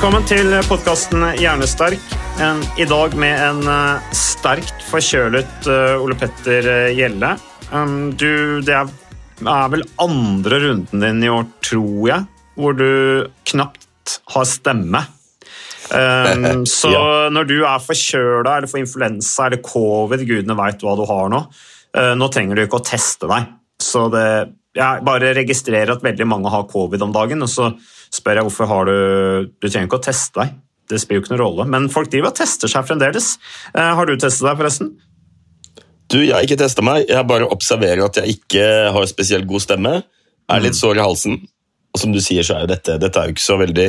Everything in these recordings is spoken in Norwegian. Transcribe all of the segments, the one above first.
Velkommen til podkasten Hjernesterk. En, I dag med en eh, sterkt forkjølet eh, Ole Petter eh, Gjelle. Um, du, det er, er vel andre runden din i år, tror jeg, hvor du knapt har stemme. Um, så når du er forkjøla eller får influensa eller covid, gudene veit hva du har nå, nå trenger du ikke å teste deg. Så det, jeg bare registrerer at veldig mange har covid om dagen, og så spør jeg hvorfor har du Du trenger ikke å teste deg. Det spiller jo ikke noen rolle. Men folk driver og tester seg fremdeles. Eh, har du testet deg, forresten? Du, Jeg har ikke testa meg. Jeg bare observerer at jeg ikke har spesielt god stemme. Er litt sår i halsen. Og som du sier, så er jo dette, dette er jo ikke så veldig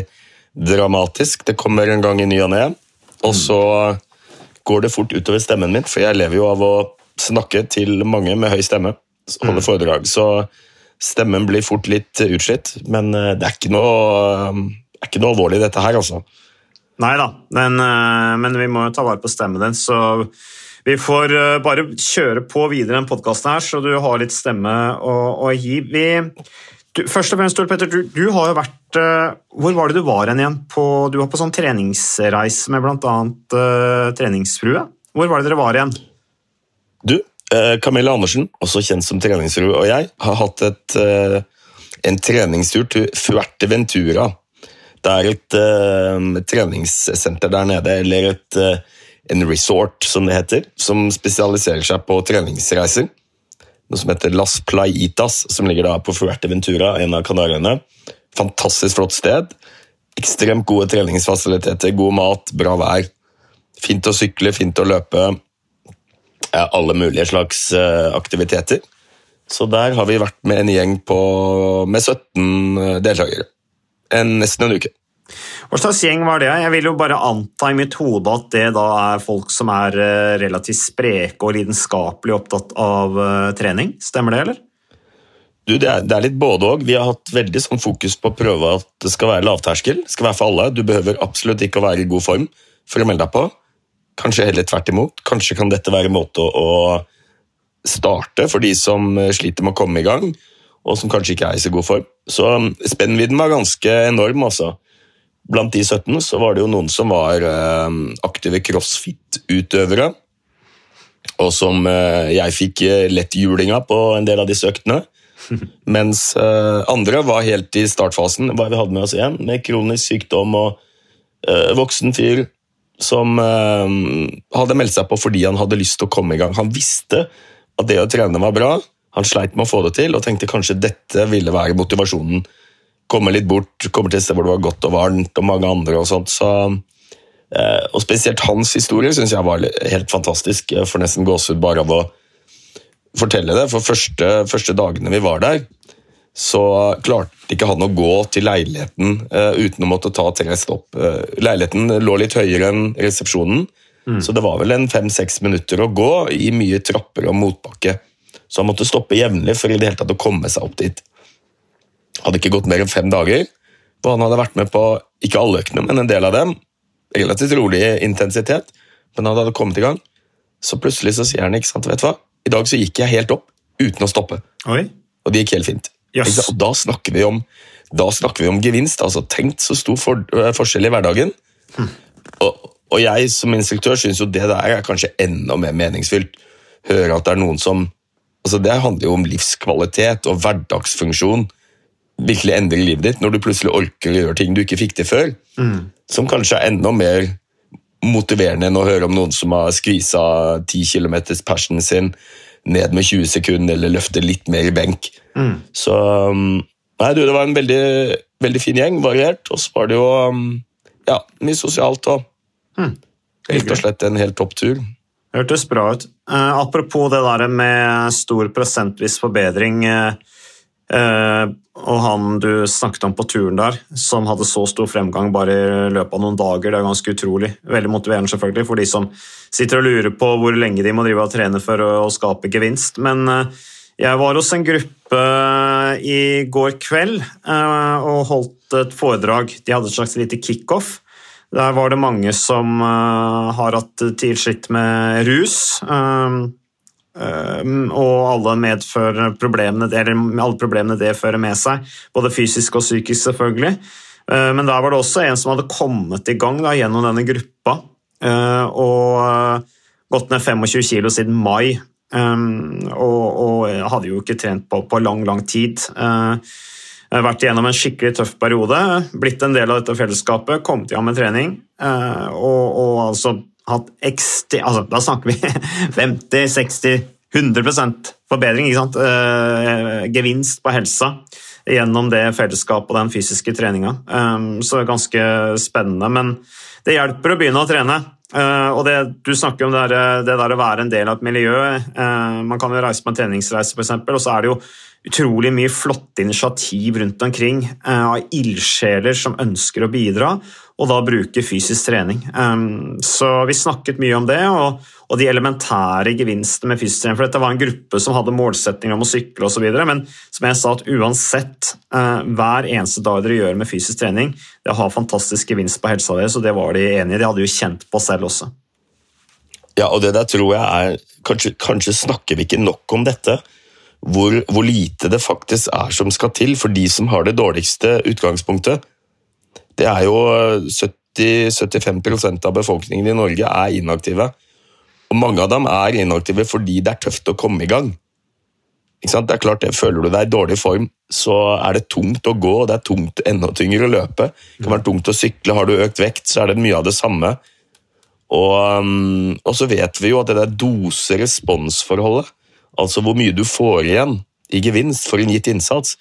dramatisk. Det kommer en gang i ny og ne. Og så går det fort utover stemmen min, for jeg lever jo av å snakke til mange med høy stemme. Holde foredrag. Så stemmen blir fort litt utslitt. Men eh, det er ikke noe, er ikke noe alvorlig, dette her, altså. Nei da, men, eh, men vi må jo ta vare på stemmen din, så vi får eh, bare kjøre på videre den podkasten her, så du har litt stemme å, å gi. Vi, du, først og fremst, Ole Petter, du, du har jo vært eh, Hvor var det du var igjen? På, du var på sånn treningsreise med bl.a. Uh, treningsfrue. Hvor var det dere var igjen? Du, eh, Camilla Andersen, også kjent som treningsro, og jeg har hatt et, eh, en treningstur til Fuerteventura. Det er et uh, treningssenter der nede, eller et, uh, en resort, som det heter, som spesialiserer seg på treningsreiser. Noe som heter Las Playitas, som ligger da på Fuerteventura, en av Kanariøyene. Fantastisk flott sted. Ekstremt gode treningsfasiliteter, god mat, bra vær. Fint å sykle, fint å løpe. Alle mulige slags eh, aktiviteter. Så der har vi vært med en gjeng på, med 17 deltakere. En, nesten en uke. Hva slags gjeng var det? Jeg vil jo bare anta i mitt hode at det da er folk som er eh, relativt spreke og lidenskapelig opptatt av eh, trening. Stemmer det, eller? Du, det, er, det er litt både og. Vi har hatt veldig sånn fokus på å prøve at det skal være lavterskel. Det skal være for alle. Du behøver absolutt ikke å være i god form for å melde deg på. Kanskje heller tvert imot. Kanskje kan dette være en måte å starte for de som sliter med å komme i gang, og som kanskje ikke er i så god form. Så um, spennvidden var ganske enorm, altså. Blant de 17 så var det jo noen som var eh, aktive crossfit-utøvere, og som eh, jeg fikk lett julinga på en del av disse øktene. Mens eh, andre var helt i startfasen, hva vi hadde med oss igjen, med kronisk sykdom og eh, voksen fyr som eh, hadde meldt seg på fordi han hadde lyst til å komme i gang. Han visste at det å trene var bra, han sleit med å få det til, og tenkte kanskje dette ville være motivasjonen. Komme litt bort, komme til et sted hvor det var godt og varmt, og mange andre og sånt. Så, eh, og spesielt hans historie syns jeg var helt fantastisk. Jeg får nesten gåsehud bare av å fortelle det. For første, første dagene vi var der, så klarte ikke han å gå til leiligheten uh, uten å måtte ta tre stopp. Uh, leiligheten lå litt høyere enn resepsjonen, så det var vel en fem-seks minutter å gå i mye trapper og motbakke. Så han måtte stoppe jevnlig for i det hele tatt å komme seg opp dit. Hadde ikke gått mer enn fem dager, og han hadde vært med på ikke alle øktene, men en del av dem. Relativt rolig intensitet, men han hadde kommet i gang. Så plutselig så sier han ikke sant, vet du hva, i dag så gikk jeg helt opp uten å stoppe. Oi. Og det gikk helt fint. Yes. Og da snakker vi om da snakker vi om gevinst. altså Tenkt så stor for, eh, forskjell i hverdagen. Og, Og jeg som instruktør syns jo det der er kanskje enda mer meningsfylt. Høre at det er noen som altså Det handler jo om livskvalitet og hverdagsfunksjon. Virkelig endrer livet ditt når du plutselig orker å gjøre ting du ikke fikk til før. Som kanskje er enda mer motiverende enn å høre om noen som har skvisa 10 km persen sin ned med 20 sekunder eller løfte litt mer i benk. Så um, Nei, du, det var en veldig, veldig fin gjeng, variert, og så var det jo um, ja, mye sosialt og rett og slett en helt topp tur. Hørtes bra ut. Uh, apropos det der med stor prosentvis forbedring eh, og han du snakket om på turen der, som hadde så stor fremgang bare i løpet av noen dager, det er ganske utrolig. Veldig motiverende selvfølgelig for de som sitter og lurer på hvor lenge de må drive og trene for å, skape gevinst. Men eh, jeg var hos en gruppe i går kveld eh, og holdt et foredrag. De hadde et slags lite kickoff. Der var det mange som eh, har hatt tilskitt med rus. Eh, eh, og alle, problemene, alle problemene det fører med seg. Både fysisk og psykisk, selvfølgelig. Eh, men der var det også en som hadde kommet i gang da, gjennom denne gruppa. eh, og eh, gått ned 25 kilo siden mai. Um, og, og hadde jo ikke trent på, på lang, lang tid. Vært igjennom en skikkelig tøff periode, blitt en del av dette fellesskapet, kommet i gang med trening. uh, og, og altså hatt ekste... Altså, da snakker vi 50-60-100% forbedring. ikke sant? Uh, gevinst på helsa gjennom det fellesskapet og den fysiske treninga. Um, så det er ganske spennende. Men det hjelper å begynne å trene. Uh, og det, Du snakker om det der, det der å være en del av et miljø. Uh, man kan jo reise på en treningsreise, f.eks., og så er det jo utrolig mye flotte initiativ rundt omkring uh, av ildsjeler som ønsker å bidra, og da bruke fysisk trening. Så vi snakket mye om det, og, de elementære gevinstene med fysisk trening. For dette var en gruppe som hadde målsetninger om å sykle osv., men som jeg sa at uansett, hver eneste dag dere gjør med fysisk trening, det har fantastisk gevinst på helsa deres, og det var de enige i. De hadde jo kjent på selv også. Ja, og det der tror jeg er Kanskje, kanskje snakker vi ikke nok om dette. Hvor, hvor lite det faktisk er som skal til for de som har det dårligste utgangspunktet. Det er jo 70-75% av befolkningen i Norge er inaktive. Og mange av dem er inaktive fordi det er tøft å komme i gang. Det er klart, det, Føler du deg i dårlig form, så er det tungt å gå, og det er tungt, enda tyngre å løpe. Det kan være tungt å sykle. Har du økt vekt, så er det mye av det samme. Og, um, og så vet vi jo at det der dose-respons-forholdet, altså hvor mye du får igjen i gevinst for en gitt innsats,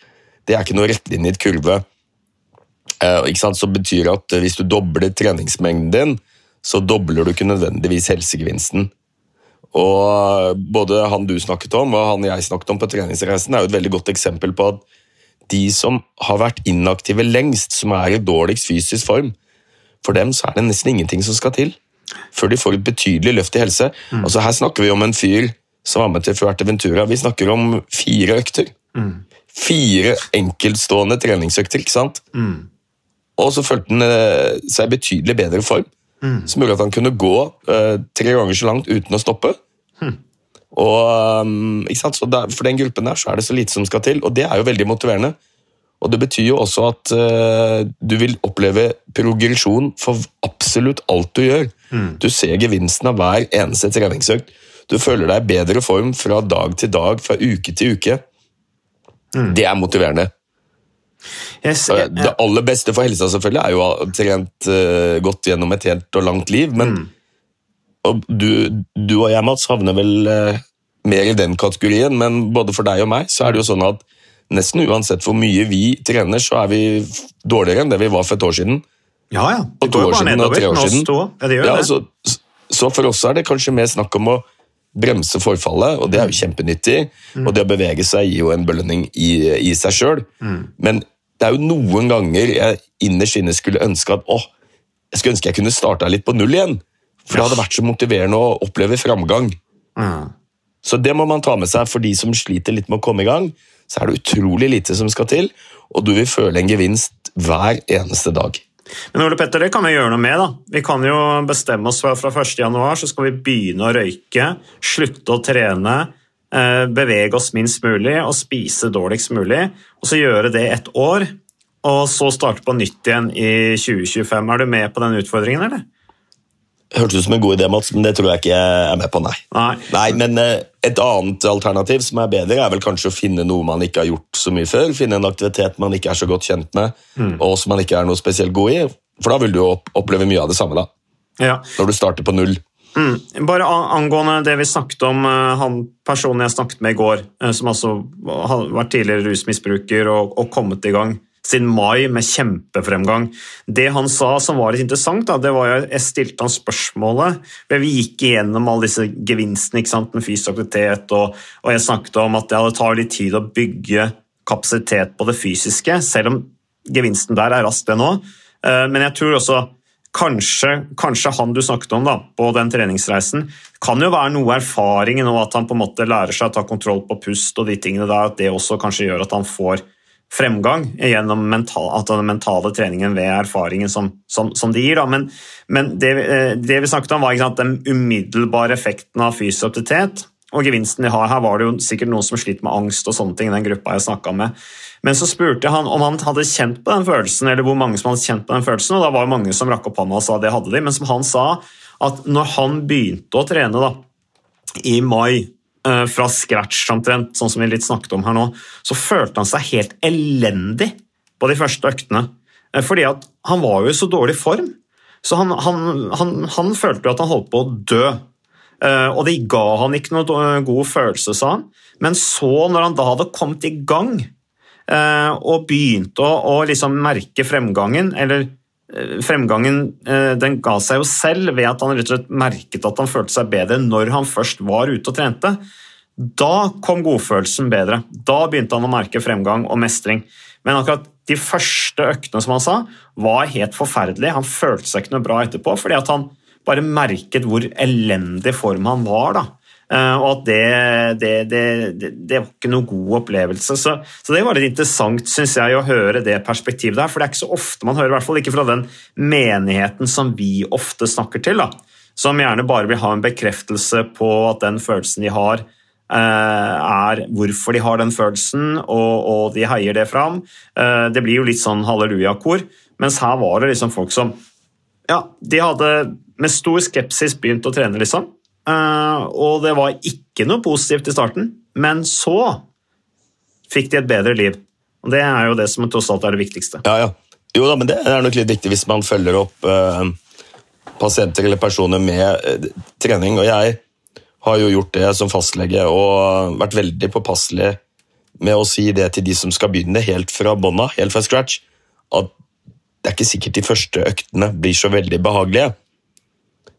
det er ikke noe rettlinjet kurve. Eh, ikke sant? Så betyr det at hvis du dobler treningsmengden din, så dobler du ikke nødvendigvis helsegevinsten. Og både han du snakket om og han jeg snakket om på treningsreisen, er jo et veldig godt eksempel på at de som har vært inaktive lengst, som er i dårligst fysisk form, for dem så er det nesten ingenting som skal til før de får et betydelig løft i helse. Mm. Altså Her snakker vi om en fyr som var med til Fuerteventura. Vi snakker om fire økter. Mm. Fire enkeltstående treningsøkter, ikke sant? Mm. Og så følte han eh, seg i betydelig bedre form, Mm. som gjorde at han kunne gå eh, tre ganger så langt uten å stoppe. Hm. Og, um? Så der, For den gruppen der så er det så lite som skal til, og det er jo veldig motiverende. Og Det betyr jo også at uh, du vil oppleve progresjon for absolutt alt du gjør. Mm. Du ser gevinsten av hver eneste treningsøkt. Du føler deg i bedre form fra dag til dag, fra uke til uke. Mm. Det er motiverende. Jeg jeg... Det aller beste for helsa selvfølgelig er jo å ha trent uh, godt gjennom et helt og langt liv, men Mm. og du, du og jeg, Mats, havner vel uh, mer i den kategorien, men både for deg og meg så er det jo sånn at nesten uansett hvor mye vi trener, så er vi dårligere enn det vi var for et år siden. Ja, ja. Og Det to går jo bare og nedover siden. to. Ja, det gjør Ja, det. Så, så for oss er det kanskje mer snakk om å bremse forfallet, og det er jo kjempenyttig. Og det å bevege seg gir jo en belønning i, i seg sjøl. Men det er jo noen ganger jeg innerst inne skulle ønske at åh, jeg skulle ønske jeg kunne starta litt på null igjen. For det hadde vært så motiverende å oppleve framgang. Mm. Så det må man ta med seg for de som sliter litt med å komme i gang. Så er det utrolig lite som skal til, og du vil føle en gevinst hver eneste dag. Men Ole Petter, det kan vi gjøre noe med. da. Vi kan jo bestemme oss for at fra 1. januar så skal vi begynne å røyke, slutte å trene, eh, bevege oss minst mulig og spise dårligst mulig. Og så gjøre det et år, og så starte på nytt igjen i 2025. Er du med på den utfordringen, eller? Hørtes ut som en god idé, Mats, men det tror jeg ikke jeg er med på, nei. Nei. Men eh, et annet alternativ som er bedre, er vel kanskje å finne noe man ikke har gjort så mye før. Finne en aktivitet man ikke er så godt kjent med, og som man ikke er noe spesielt god i. For da vil du jo oppleve mye av det samme, da. Ja. Når du starter på null. Bare angående det vi snakket om, eh, han personen jeg snakket med i går, eh, som altså har vært tidligere rusmisbruker og, og kommet i gang siden mai med kjempefremgang. Det han sa som var litt interessant, da, det var at jeg stilte han spørsmålet Vi gikk igjennom alle disse gevinstene med fysisk aktivitet, og, og jeg snakket om at det tar litt tid å bygge kapasitet på det fysiske, selv om gevinsten der er rask, det nå. Eh, Men jeg tror også kanskje, kanskje han du snakket om da, på den treningsreisen, kan jo være noe erfaring nå at han på en måte lærer seg å ta kontroll på pust og de tingene der, at det også kanskje gjør at han får fremgang gjennom mental, den mentale treningen ved erfaringen som, som, som de gir. Da. Men, men det, eh, det vi snakket om, var sant, den umiddelbare effekten av fysisk aktivitet. Og gevinsten de har her, var det jo sikkert noen som sliter med angst og sånne ting. i den gruppa jeg med. Men så spurte han om han hadde kjent på den følelsen, eller hvor mange som hadde kjent på den følelsen, og da var det mange som rakk opp hånda og sa det hadde de. Men som han sa, at når han begynte å trene da, i mai, fra scratch omtrent, sånn som vi litt snakket om her nå, så følte han seg helt elendig på de første øktene. Eh, Fordi at han var jo i så dårlig form. Så han, han, han, han følte jo at han holdt på å dø. Eh, Og det ga han ikke noe do- god følelse, sa han. Men så, når han da hadde kommet i gang eh, og begynte å, å liksom merke fremgangen, eller eh, fremgangen eh, den ga seg jo selv ved at han rett og slett merket at han følte seg bedre når han først var ute og trente. Da kom godfølelsen bedre. Da begynte han å merke fremgang og mestring. Men akkurat de første øktene som han sa, var helt forferdelige. Han følte seg ikke noe bra etterpå, fordi han bare merket hvor elendig form han var. da. Eh, og at det, det, det, det, var ikke noe god opplevelse. Så, så det var litt interessant synes jeg, å høre det perspektivet der, for det er ikke så ofte man hører, i hvert fall ikke fra den menigheten som vi ofte snakker til, da, som gjerne bare vil ha en bekreftelse på at den følelsen de har, eh, er hvorfor de har den følelsen, og, og de heier det fram. Eh, det blir jo litt sånn hallelujakor, mens her var det liksom folk som ja, de hadde med stor skepsis begynt å trene, liksom. Eh, og det var ikke noe positivt i starten, men så fikk de et bedre liv. Og Det er jo det som tross alt er det viktigste. Ja, ja. Jo da, men det er nok litt viktig hvis man følger opp eh, pasienter eller personer med eh, trening. Og jeg har jo gjort det som fastlege og vært veldig påpasselig med å si det til de som skal begynne helt fra bånda, helt fra scratch, at det er ikke sikkert de første øktene blir så veldig behagelige.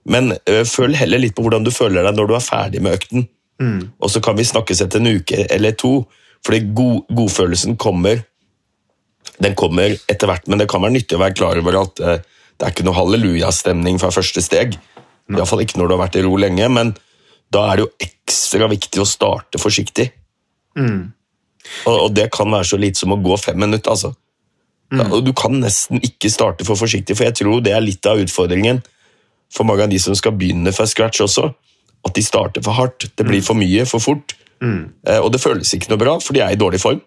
Men ø, føl heller litt på hvordan du føler deg når du er ferdig med økten. Og så kan vi snakkes etter en uke eller to, fordi god, godfølelsen kommer den kommer etter hvert, men det kan være nyttig å være klar over at eh, det er ikke noe hallelujastemning fra første steg. I hvert fall ikke når du har vært i ro lenge, men da er det jo ekstra viktig å starte forsiktig. Og, og det kan være så lite som å gå fem minutter, altså. Ja, og du kan nesten ikke starte for forsiktig, for jeg tror det er litt av utfordringen for mange av de som skal begynne fra scratch også. At de starter for hardt. Det blir for mye for fort. Mm. og det føles ikke noe bra, for de er i dårlig form.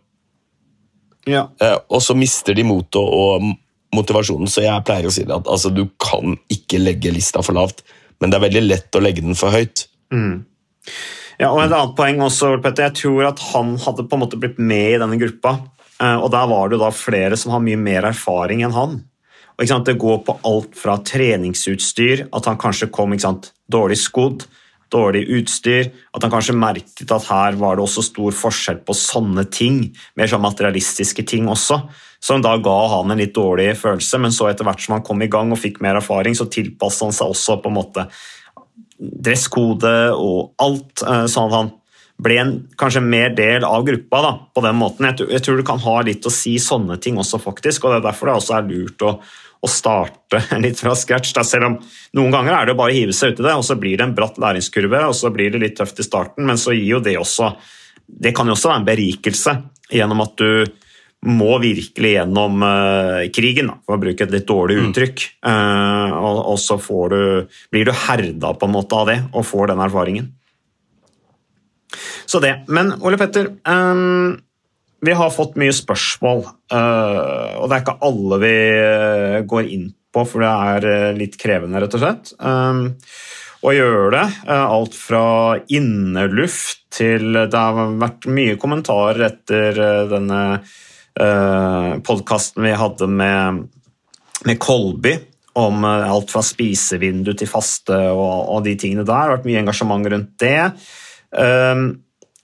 Ja. Eh, og så mister de motet og motivasjonen, så jeg pleier å si det at altså, du kan ikke legge lista for lavt, men det er veldig lett å legge den for høyt. Ja, og Et annet poeng også, Petter, jeg tror at han hadde på en måte blitt med i denne gruppa. eh, og Der var det jo da flere som har mye mer erfaring enn han. Og, Det går på alt fra treningsutstyr, at han kanskje kom sant, dårlig skodd, dårlig utstyr, at han kanskje merket at her var det også stor forskjell på sånne ting, mer sånn materialistiske ting også, som da ga han en litt dårlig følelse, men så etter hvert som han kom i gang og fikk mer erfaring, så tilpasset han seg også på en måte dresskode og alt, eh, sånn at han ble en kanskje mer del av gruppa da, på den måten. Jeg, tror- jeg tror du kan ha litt å si sånne ting også, faktisk, og det er derfor det også er lurt å, å starte litt fra scratch. Da, selv om noen ganger er det jo bare å hive seg ut i det, og så blir det en bratt læringskurve, og så blir det litt tøft i starten, men så gir jo det også Det kan jo også være en berikelse gjennom at du må virkelig gjennom uh, krigen, da, for å bruke et litt dårlig uttrykk. Eh, og, og så får du, blir du herda på en måte av det, og får den erfaringen. Så det. Men Ole Petter, um, vi har fått mye spørsmål, uh, og det er ikke alle vi eh, går inn på, for det er eh, litt krevende, rett og slett. Um, å gjøre det. Alt fra inneluft til Det har vært mye kommentarer etter denne podkasten vi hadde med, med Kolby om alt fra spisevindu til faste og, og de tingene der. Det har vært mye engasjement rundt det.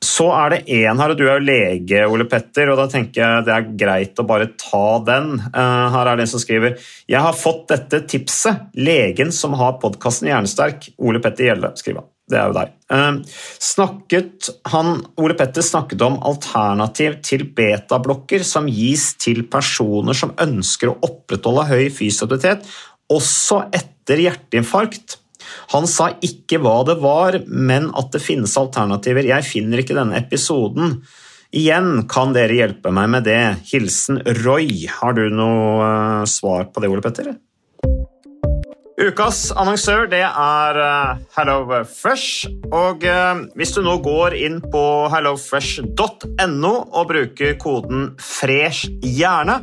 Så er det én her, og du er jo lege, Ole Petter, og da tenker jeg det er greit å bare ta den. Eh, her er det en som skriver Jeg har fått dette tipset. Legen som har podkasten Hjernesterk, Ole Petter Gjelle, skriver han. Det er jo deg. Eh, snakket han, Ole Petter snakket om alternativ til betablokker som gis til personer som ønsker å opprettholde høy fysioaktivitet, også etter hjerteinfarkt. Han sa ikke hva det var, men at det finnes alternativer. Jeg finner ikke denne episoden. Igjen, kan dere hjelpe meg med det? Hilsen Roy. Har du noe eh, svar på det, Ole Petter? Ukas annonsør det er uh, HelloFresh. Og uh, hvis du nå går inn på hellofresh.no og bruker koden 'fresh hjerne',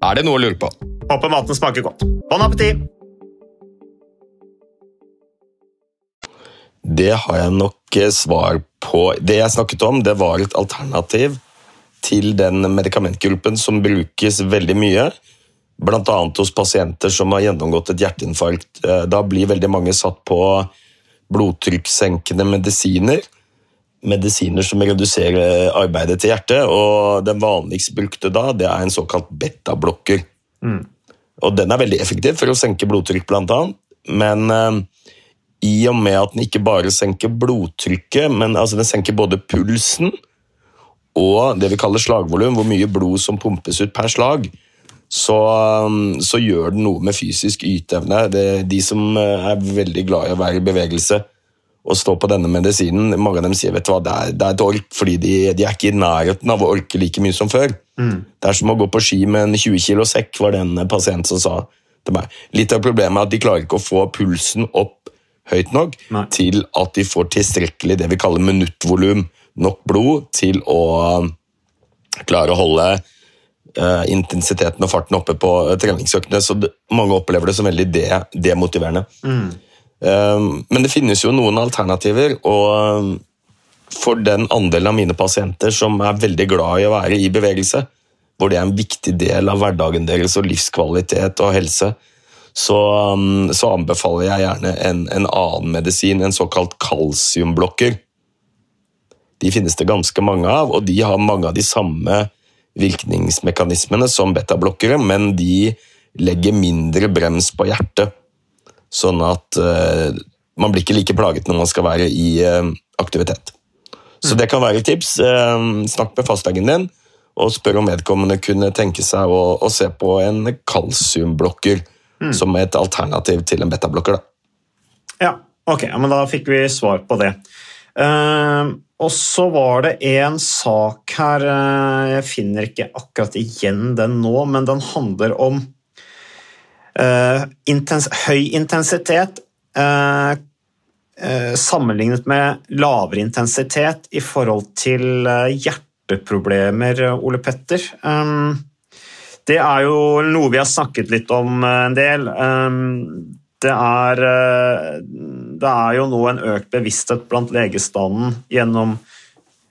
Er det noe å lure på? Håper maten smaker godt. Bon appétit! Det har jeg nok svar på. Det jeg snakket om, det var et alternativ til den medikamentgruppen som brukes veldig mye. Bl.a. hos pasienter som har gjennomgått et hjerteinfarkt. Da blir veldig mange satt på blodtrykkssenkende medisiner. Medisiner som reduserer arbeidet til hjertet. og Den vanligst brukte da, det er en såkalt betablokker. Mm. Og Den er veldig effektiv for å senke blodtrykk, annet. Men eh, i og med at den ikke bare senker blodtrykket, men altså den senker både pulsen og det vi kaller slagvolum, hvor mye blod som pumpes ut per slag, så, um, så gjør den noe med fysisk yteevne. Det, de som eh, er veldig glad i å være i bevegelse og stå på denne medisinen, mange av dem sier vet du hva, det er, det er et ork, fordi de, de, er ikke i nærheten av å orke like mye som før. Mm. Det er som å gå på ski med en 20 kilo sekk, var det en pasient som sa til meg. Litt av problemet er at de klarer ikke å få pulsen opp høyt nok Nei. til at de får tilstrekkelig det vi kaller minuttvolum, nok blod til å um, klare å holde uh, intensiteten og farten oppe på eh, treningsøktene. Så det, mange opplever det som veldig de, demotiverende. Um, men det finnes jo noen alternativer, og um, for den andelen av mine pasienter som er veldig glad i å være i bevegelse, hvor det er en viktig del av hverdagen deres og livskvalitet og helse, så, um, så anbefaler jeg gjerne en, en annen medisin, en såkalt kalsiumblokker. De finnes det ganske mange av, og de har mange av de samme virkningsmekanismene som betablokkere, men de legger mindre brems på hjertet. Sånn at uh, man blir ikke like plaget når man skal være i uh, aktivitet. Så det kan være et tips. Uh, snakk med fastlegen din, og spør om vedkommende kunne tenke seg å, å se på en kalsiumblokker som et alternativ til en betablokker. Da. Ja, ok, ja, men da fikk vi svar på det. Og så var det en sak her Jeg finner ikke akkurat igjen den nå, men den handler om eh, intens høy intensitet uh, uh, sammenlignet med lavere intensitet i forhold til hjerteproblemer, Ole Petter. Um, det er jo noe vi har snakket litt om en del. Um, det er, det er jo nå en økt bevissthet blant legestanden gjennom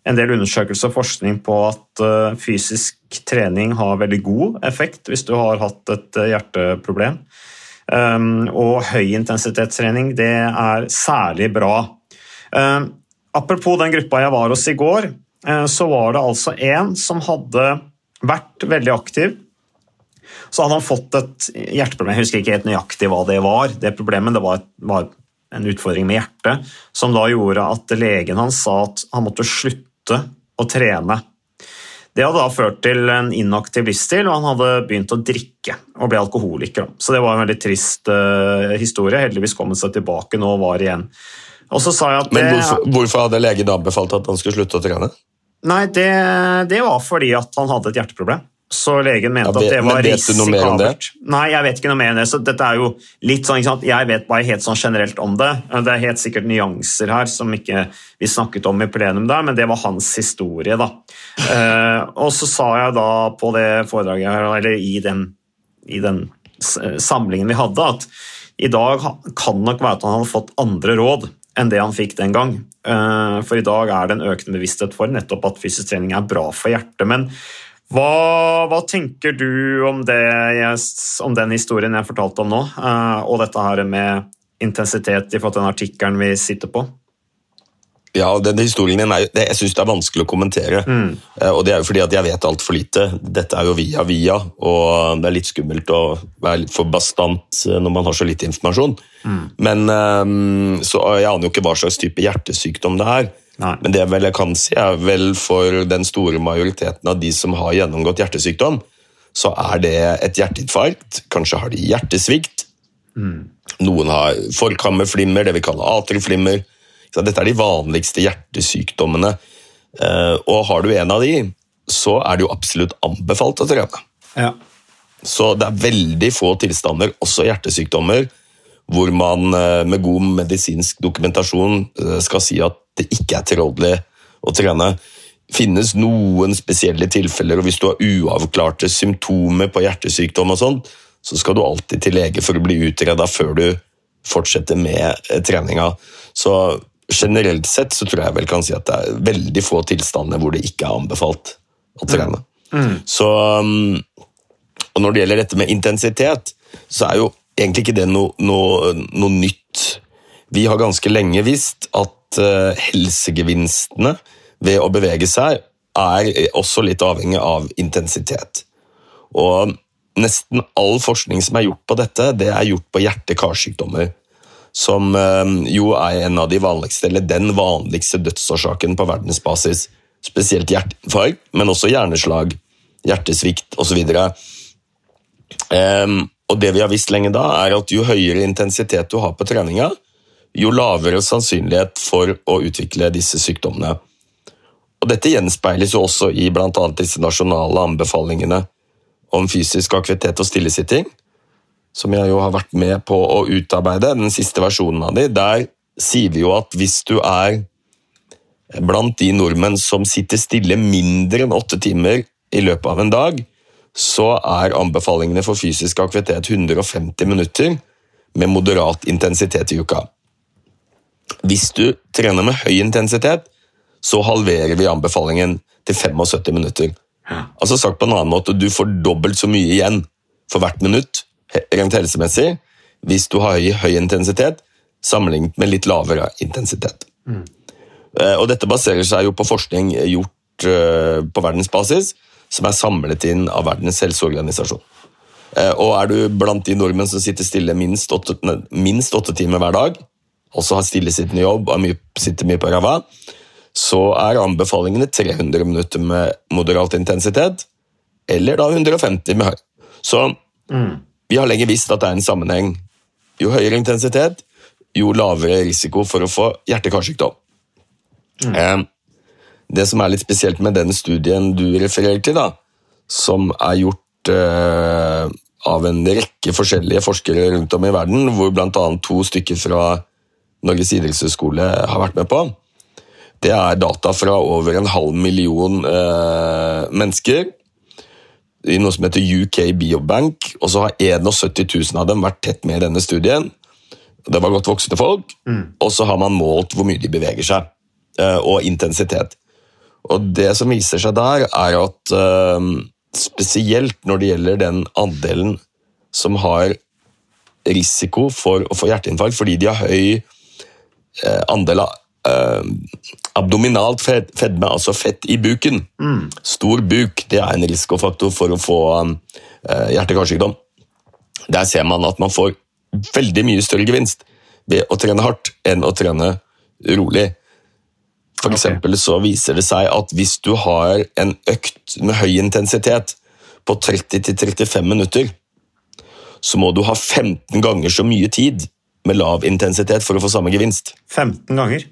en del undersøkelser og forskning på at eh, fysisk trening har veldig god effekt hvis du har hatt et eh, hjerteproblem. Og høy intensitetstrening det er særlig bra. Um, apropos den gruppa jeg var hos i går, uh, så var det altså en som hadde vært veldig aktiv så hadde han fått et hjerteproblem. Jeg husker ikke helt nøyaktig hva det var. Det problemet det var, var en utfordring med hjertet, som da gjorde at legen hans sa at han måtte slutte å trene. Det hadde da ført til en inaktiv livsstil, og han hadde begynt å drikke og ble alkoholiker. Så det var en veldig trist uh, historie. Heldigvis kom han seg tilbake nå og var igjen. Og så sa jeg at det, Men hvorfor, hvorfor hadde legen anbefalt at han skulle slutte å trene? Nei, det, det var fordi at han hadde et hjerteproblem. Så legen mente Ja, vet- at det var men vet du noe mer om det? Nei, jeg vet ikke noe mer om det. så dette er jo litt sånn, ikke sant? Jeg vet bare helt sånn generelt om det. Det er helt sikkert nyanser her som ikke vi snakket om i plenum der, men det var hans historie. da. Eh, og så sa jeg da på det foredraget her, eller i den, i den samlingen vi hadde, at i dag kan nok være at han hadde fått andre råd enn det han fikk den gang. Eh, For i dag er det en økende bevissthet for nettopp at fysisk trening er bra for hjertet. Men hva, hva tenker du om, det, jeg- om den historien jeg fortalte om nå, eh, og dette her med intensitet i forhold til den artikkelen vi sitter på? Ja, den denne historien din er, Jeg syns det er vanskelig å kommentere. Eh, Og det er jo fordi at jeg vet altfor lite. Dette er jo via via, og det er litt skummelt å være litt for bastant eh, når man har så lite informasjon. Men eh, Så jeg aner jo ikke hva slags type hjertesykdom det er. Nei. Men det vel jeg kan si er vel for den store majoriteten av de som har gjennomgått hjertesykdom, så er det et hjerteinfarkt. Kanskje har de hjertesvikt. Noen har forkammerflimmer, det vi kaller atrieflimmer. Dette er de vanligste hjertesykdommene. Eh, Og har du en av de, så er det jo absolutt anbefalt å trene. Ja. Så det er veldig få tilstander, også hjertesykdommer, hvor man eh, med god medisinsk dokumentasjon eh, skal si at det ikke er tilrådelig å trene. finnes noen spesielle tilfeller, og hvis du har uavklarte symptomer på hjertesykdom, og sånt, så skal du alltid til lege for å bli utreda før du fortsetter med eh, treninga. Så generelt sett så tror jeg vel kan si at det er veldig få tilstander hvor det ikke er anbefalt å trene. Så um, og når det gjelder dette med intensitet, så er jo egentlig ikke det noe, noe, noe nytt. Vi har ganske lenge visst at eh, helsegevinstene ved å bevege seg er også litt avhengig av intensitet. Og nesten all forskning som er gjort på dette, det er gjort på hjerte-karsykdommer. Som eh, jo er en av de vanligste, eller den vanligste dødsårsaken på verdensbasis. Spesielt hjerteinfarkt, men også hjerneslag, hjertesvikt osv. Ehm, og det vi har visst lenge da, er at jo høyere intensitet du har på treninga, jo lavere sannsynlighet for å utvikle disse sykdommene. Og Dette gjenspeiles jo også i bl.a. disse nasjonale anbefalingene om fysisk aktivitet og stillesitting, som jeg jo har vært med på å utarbeide, den siste versjonen av de. Der sier vi jo at hvis du er blant de nordmenn som sitter stille mindre enn åtte timer i løpet av en dag, så er anbefalingene for fysisk aktivitet 150 minutter med moderat intensitet i uka. Hvis du trener med høy intensitet, så halverer vi anbefalingen til 75 minutter. Altså sagt på en annen måte, Du får dobbelt så mye igjen for hvert minutt rent helsemessig hvis du har høy, høy intensitet, sammenlignet med litt lavere intensitet. Mm. Og Dette baserer seg jo på forskning gjort eh, på verdensbasis, som er samlet inn av Verdens helseorganisasjon. Eh, og Er du blant de nordmenn som sitter stille minst åtte, minst åtte timer hver dag, også har stillesittende jobb og sitter mye på ræva, så er anbefalingene 300 minutter med moderat intensitet, eller da 150 med høy. Så mm. vi har lenge visst at det er en sammenheng. Jo høyere intensitet, jo lavere risiko for å få hjerte-karsykdom. Mm. Eh, det som er litt spesielt med den studien du refererer til, da, som er gjort eh, av en rekke forskjellige forskere rundt om i verden, hvor bl.a. to stykker fra Norges idrettshøgskole har vært med på, det er data fra over en halv million eh, mennesker i noe som heter UK Biobank, og så har 71 000 av dem vært tett med i denne studien. Det var godt voksne folk, mm. og så har man målt hvor mye de beveger seg, eh, og intensitet. Og det som viser seg der, er at eh, spesielt når det gjelder den andelen som har risiko for å få hjerteinfarkt fordi de har høy andel av uh, abdominalt fedme, altså fett i buken. Mm. Stor buk det er en risikofaktor for å få hjerte-karsykdom. Der ser man at man får veldig mye større gevinst ved å trene hardt enn å trene rolig. For eksempel så viser det seg at hvis du har en økt med høy intensitet på 30-35 minutter, så må du ha 15 ganger så mye tid med lav intensitet for å få samme gevinst. 15 ganger?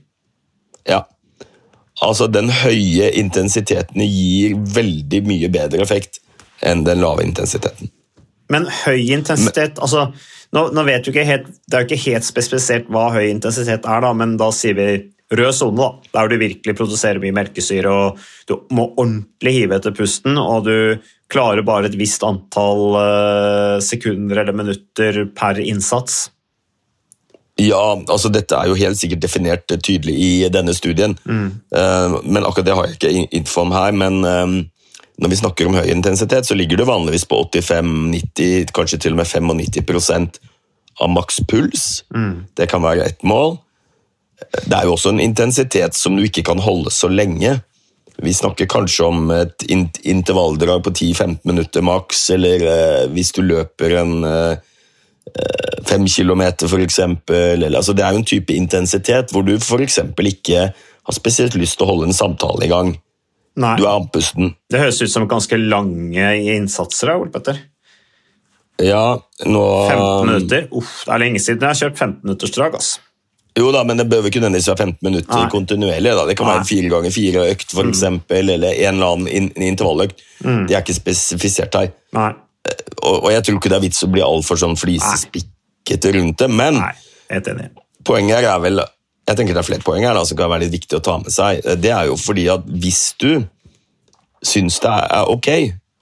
Ja. Altså, den høye intensiteten gir veldig mye bedre effekt enn den lave intensiteten. Men høy intensitet Men, altså, nå, nå, vet du ikke helt, Det er jo ikke helt spesifisert hva høy intensitet er, da, men da sier vi rød sone, der du virkelig produserer mye melkesyre og du må ordentlig hive etter pusten, og du klarer bare et visst antall uh, sekunder eller minutter per innsats. Ja, altså dette er jo helt sikkert definert tydelig i denne studien. Mm. Uh, men akkurat det har jeg ikke info om her. Men um, når vi snakker om høy intensitet, så ligger det vanligvis på 85-90, kanskje til og med 95% av maks puls. Mm. Det kan være ett mål det er jo også en intensitet som du ikke kan holde så lenge. Vi snakker kanskje om et intervalldrag på 10-15 minutter maks, eller uh, hvis du løper en eh, eh fem kilometer, f.eks. Altså, det er jo en type intensitet hvor du f.eks. ikke har spesielt lyst til å holde en samtale i gang. Nei. Du er andpusten. Det høres ut som ganske lange innsatser. Ole Petter. Ja, nå 15 minutter? Uff, det er lenge siden jeg har kjørt 15 minutters drag. Altså. Jo da, men det bør ikke nødvendigvis være 15 minutter Nei. kontinuerlig. Da. Det kan være en fire ganger fire-økt, for mm. eksempel, eller en eller annen in intervalløkt. Mm. Det er ikke spesifisert her. Nei. Og, jeg tror ikke det er vits å bli altfor sånn flisespikkete rundt det, men Nei, poenget her er vel jeg tenker Det er flere poeng her da, som kan være litt viktig å ta med seg. Det er jo fordi at hvis du syns det er ok,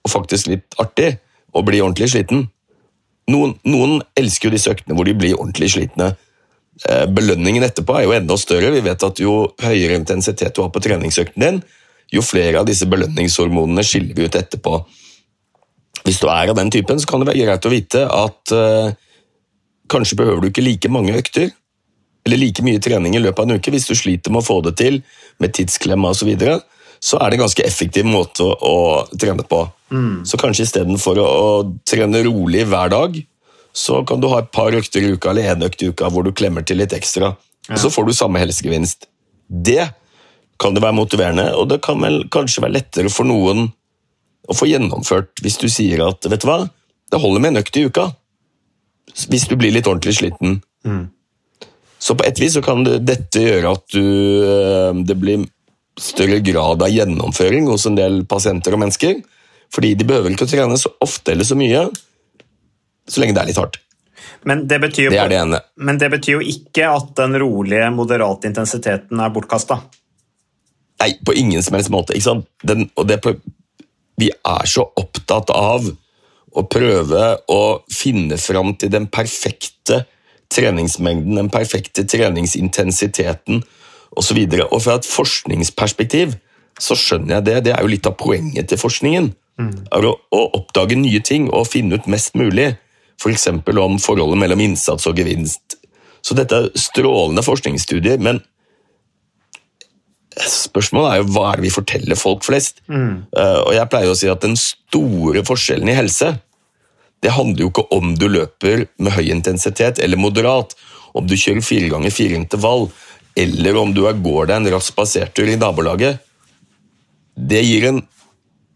og faktisk litt artig, å bli ordentlig sliten Noen, noen elsker jo disse øktene hvor de blir ordentlig slitne Eh, belønningen etterpå er jo enda større. Vi vet at Jo høyere intensitet du har på treningsøkten din, jo flere av disse belønningshormonene skiller vi ut etterpå. Hvis du er av den typen, så kan det være greit å vite at uh, kanskje behøver du ikke like mange økter eller like mye trening i løpet av en uke. Hvis du sliter med å få det til med tidsklemma osv., så, videre, så er det en ganske effektiv måte å, å trene på. Mm. Så kanskje istedenfor å, å trene rolig hver dag, så kan du ha et par økter i uka eller én økt i uka hvor du klemmer til litt ekstra. Og så får du samme helsegevinst. Det kan det være motiverende, og det kan vel kanskje være lettere for noen å få gjennomført hvis du sier at vet du hva, Det holder med en økt i uka. Hvis du blir litt ordentlig sliten. Så på et vis så kan det, dette gjøre at du, eh, det blir større grad av gjennomføring hos en del pasienter og mennesker. Fordi de behøver ikke å trene så ofte eller så mye, så lenge det er litt hardt. Men det betyr, Det det ene. men det betyr jo ikke at den rolige, moderate intensiteten er bortkasta. Nei, på ingen som helst måte. Den, og det, på- vi er så opptatt av å prøve å finne fram til den perfekte treningsmengden, den perfekte treningsintensiteten osv. Og, så og fra et forskningsperspektiv så skjønner jeg det. Det er jo litt av poenget til forskningen. Er å, å oppdage nye ting og finne ut mest mulig. F.eks. For om forholdet mellom innsats og gevinst. Så dette er strålende forskningsstudier, men Spørsmålet er jo hva er det vi forteller folk flest. Eh, og jeg pleier å si at Den store forskjellen i helse det handler jo ikke om du løper med høy intensitet eller moderat, om du kjører fire ganger fire intervall, eller om du går deg en rask spasertur i nabolaget. Det gir en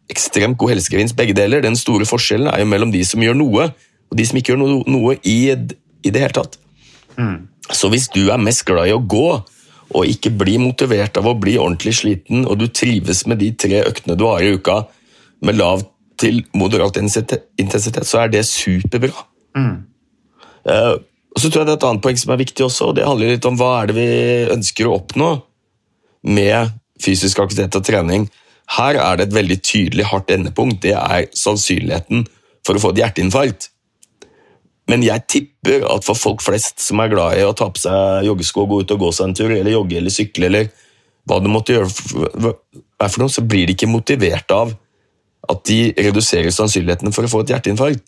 ekstremt god helsegevinst, begge deler. Den store forskjellen er jo mellom de som gjør noe, og de som ikke gjør noe, noe i, i det hele tatt. Så hvis du er mest glad i å gå, og ikke blir motivert av å bli ordentlig sliten, og du trives med de tre øktene du har i uka, med lav til moderat intensitet, så er det superbra. Eh, og så tror jeg det er et annet poeng som er viktig også, og det handler litt om hva er det vi ønsker å oppnå med fysisk aktivitet og trening. Her er det et veldig tydelig hardt endepunkt. Det er sannsynligheten for å få et hjerteinfarkt. Men jeg tipper at for folk flest som er glad i å ta på seg joggesko og gå ut og gå seg en tur, eller jogge eller sykle, eller hva du måtte gjøre, for er noe, så blir de ikke motivert av at de reduserer sannsynligheten for å få et hjerteinfarkt.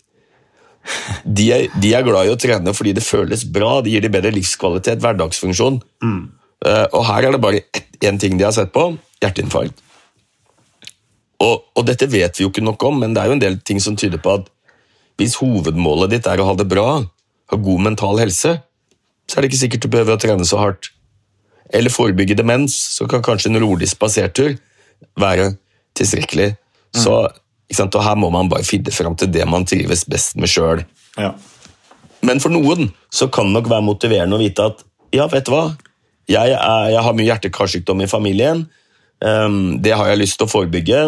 De er, de er glad i å trene fordi det føles bra, det gir de bedre livskvalitet, hverdagsfunksjon. Eh, og her er det bare én ting de har sett på hjerteinfarkt. Og, og dette vet vi jo ikke nok om, men det er jo en del ting som tyder på at hvis hovedmålet ditt er å ha det bra, ha god mental helse, så er det ikke sikkert du behøver å trene så hardt. Eller forebygge demens, så kan kanskje en rolig spasertur være tilstrekkelig. Så, ikke sant? Og her må man bare finne fram til det man trives best med sjøl. Ja. Men for noen så kan det nok være motiverende å vite at ja, vet du hva, jeg, er, jeg har mye hjerte-karsykdom i familien. Um, det har jeg lyst til å forebygge.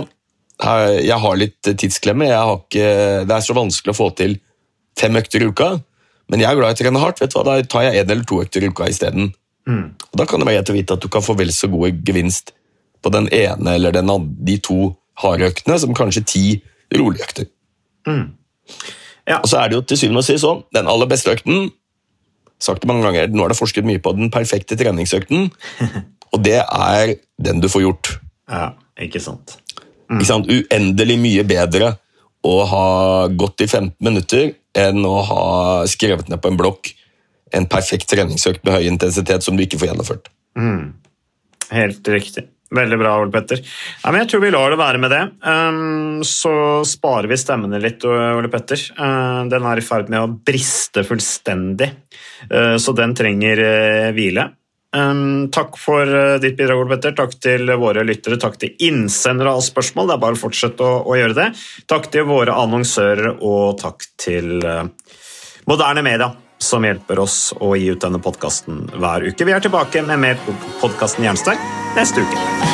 Jeg har litt tidsklemme. Jeg har ikke, det er så vanskelig å få til fem økter i uka. Men jeg er glad i å trene hardt. vet du hva, Da tar jeg en eller to økter i uka isteden. Og Da kan det være greit å vite at du kan få vel så god gevinst på den ene eller den andre, de to harde øktene som kanskje ti rolige økter. Ja. Og så er det jo til syvende og sist sånn, den aller beste økten sagt det mange ganger, Nå er det forsket mye på den perfekte treningsøkten, og det er den du får gjort. ja, ikke sant. Ikke sant? Uendelig mye bedre å ha gått i 15 minutter enn å ha skrevet ned på en blokk en perfekt treningsøkt med høy intensitet som du ikke får gjennomført. Helt riktig. Veldig bra, Ole Petter. Ja, men jeg tror vi lar det være med det. Um, så sparer vi stemmene litt, Ole Petter. Uh, den er i ferd med å briste fullstendig, Uh, så den trenger uh, hvile. Um, takk for uh, ditt bidrag, Ole Petter. Takk til våre lyttere. Takk til innsendere av spørsmål. Det er bare å fortsette å, å gjøre det. Takk til våre annonsører, og takk til uh, moderne media som hjelper oss å gi ut denne podkasten hver uke. Vi er tilbake med mer podkasten Jernsterk neste uke.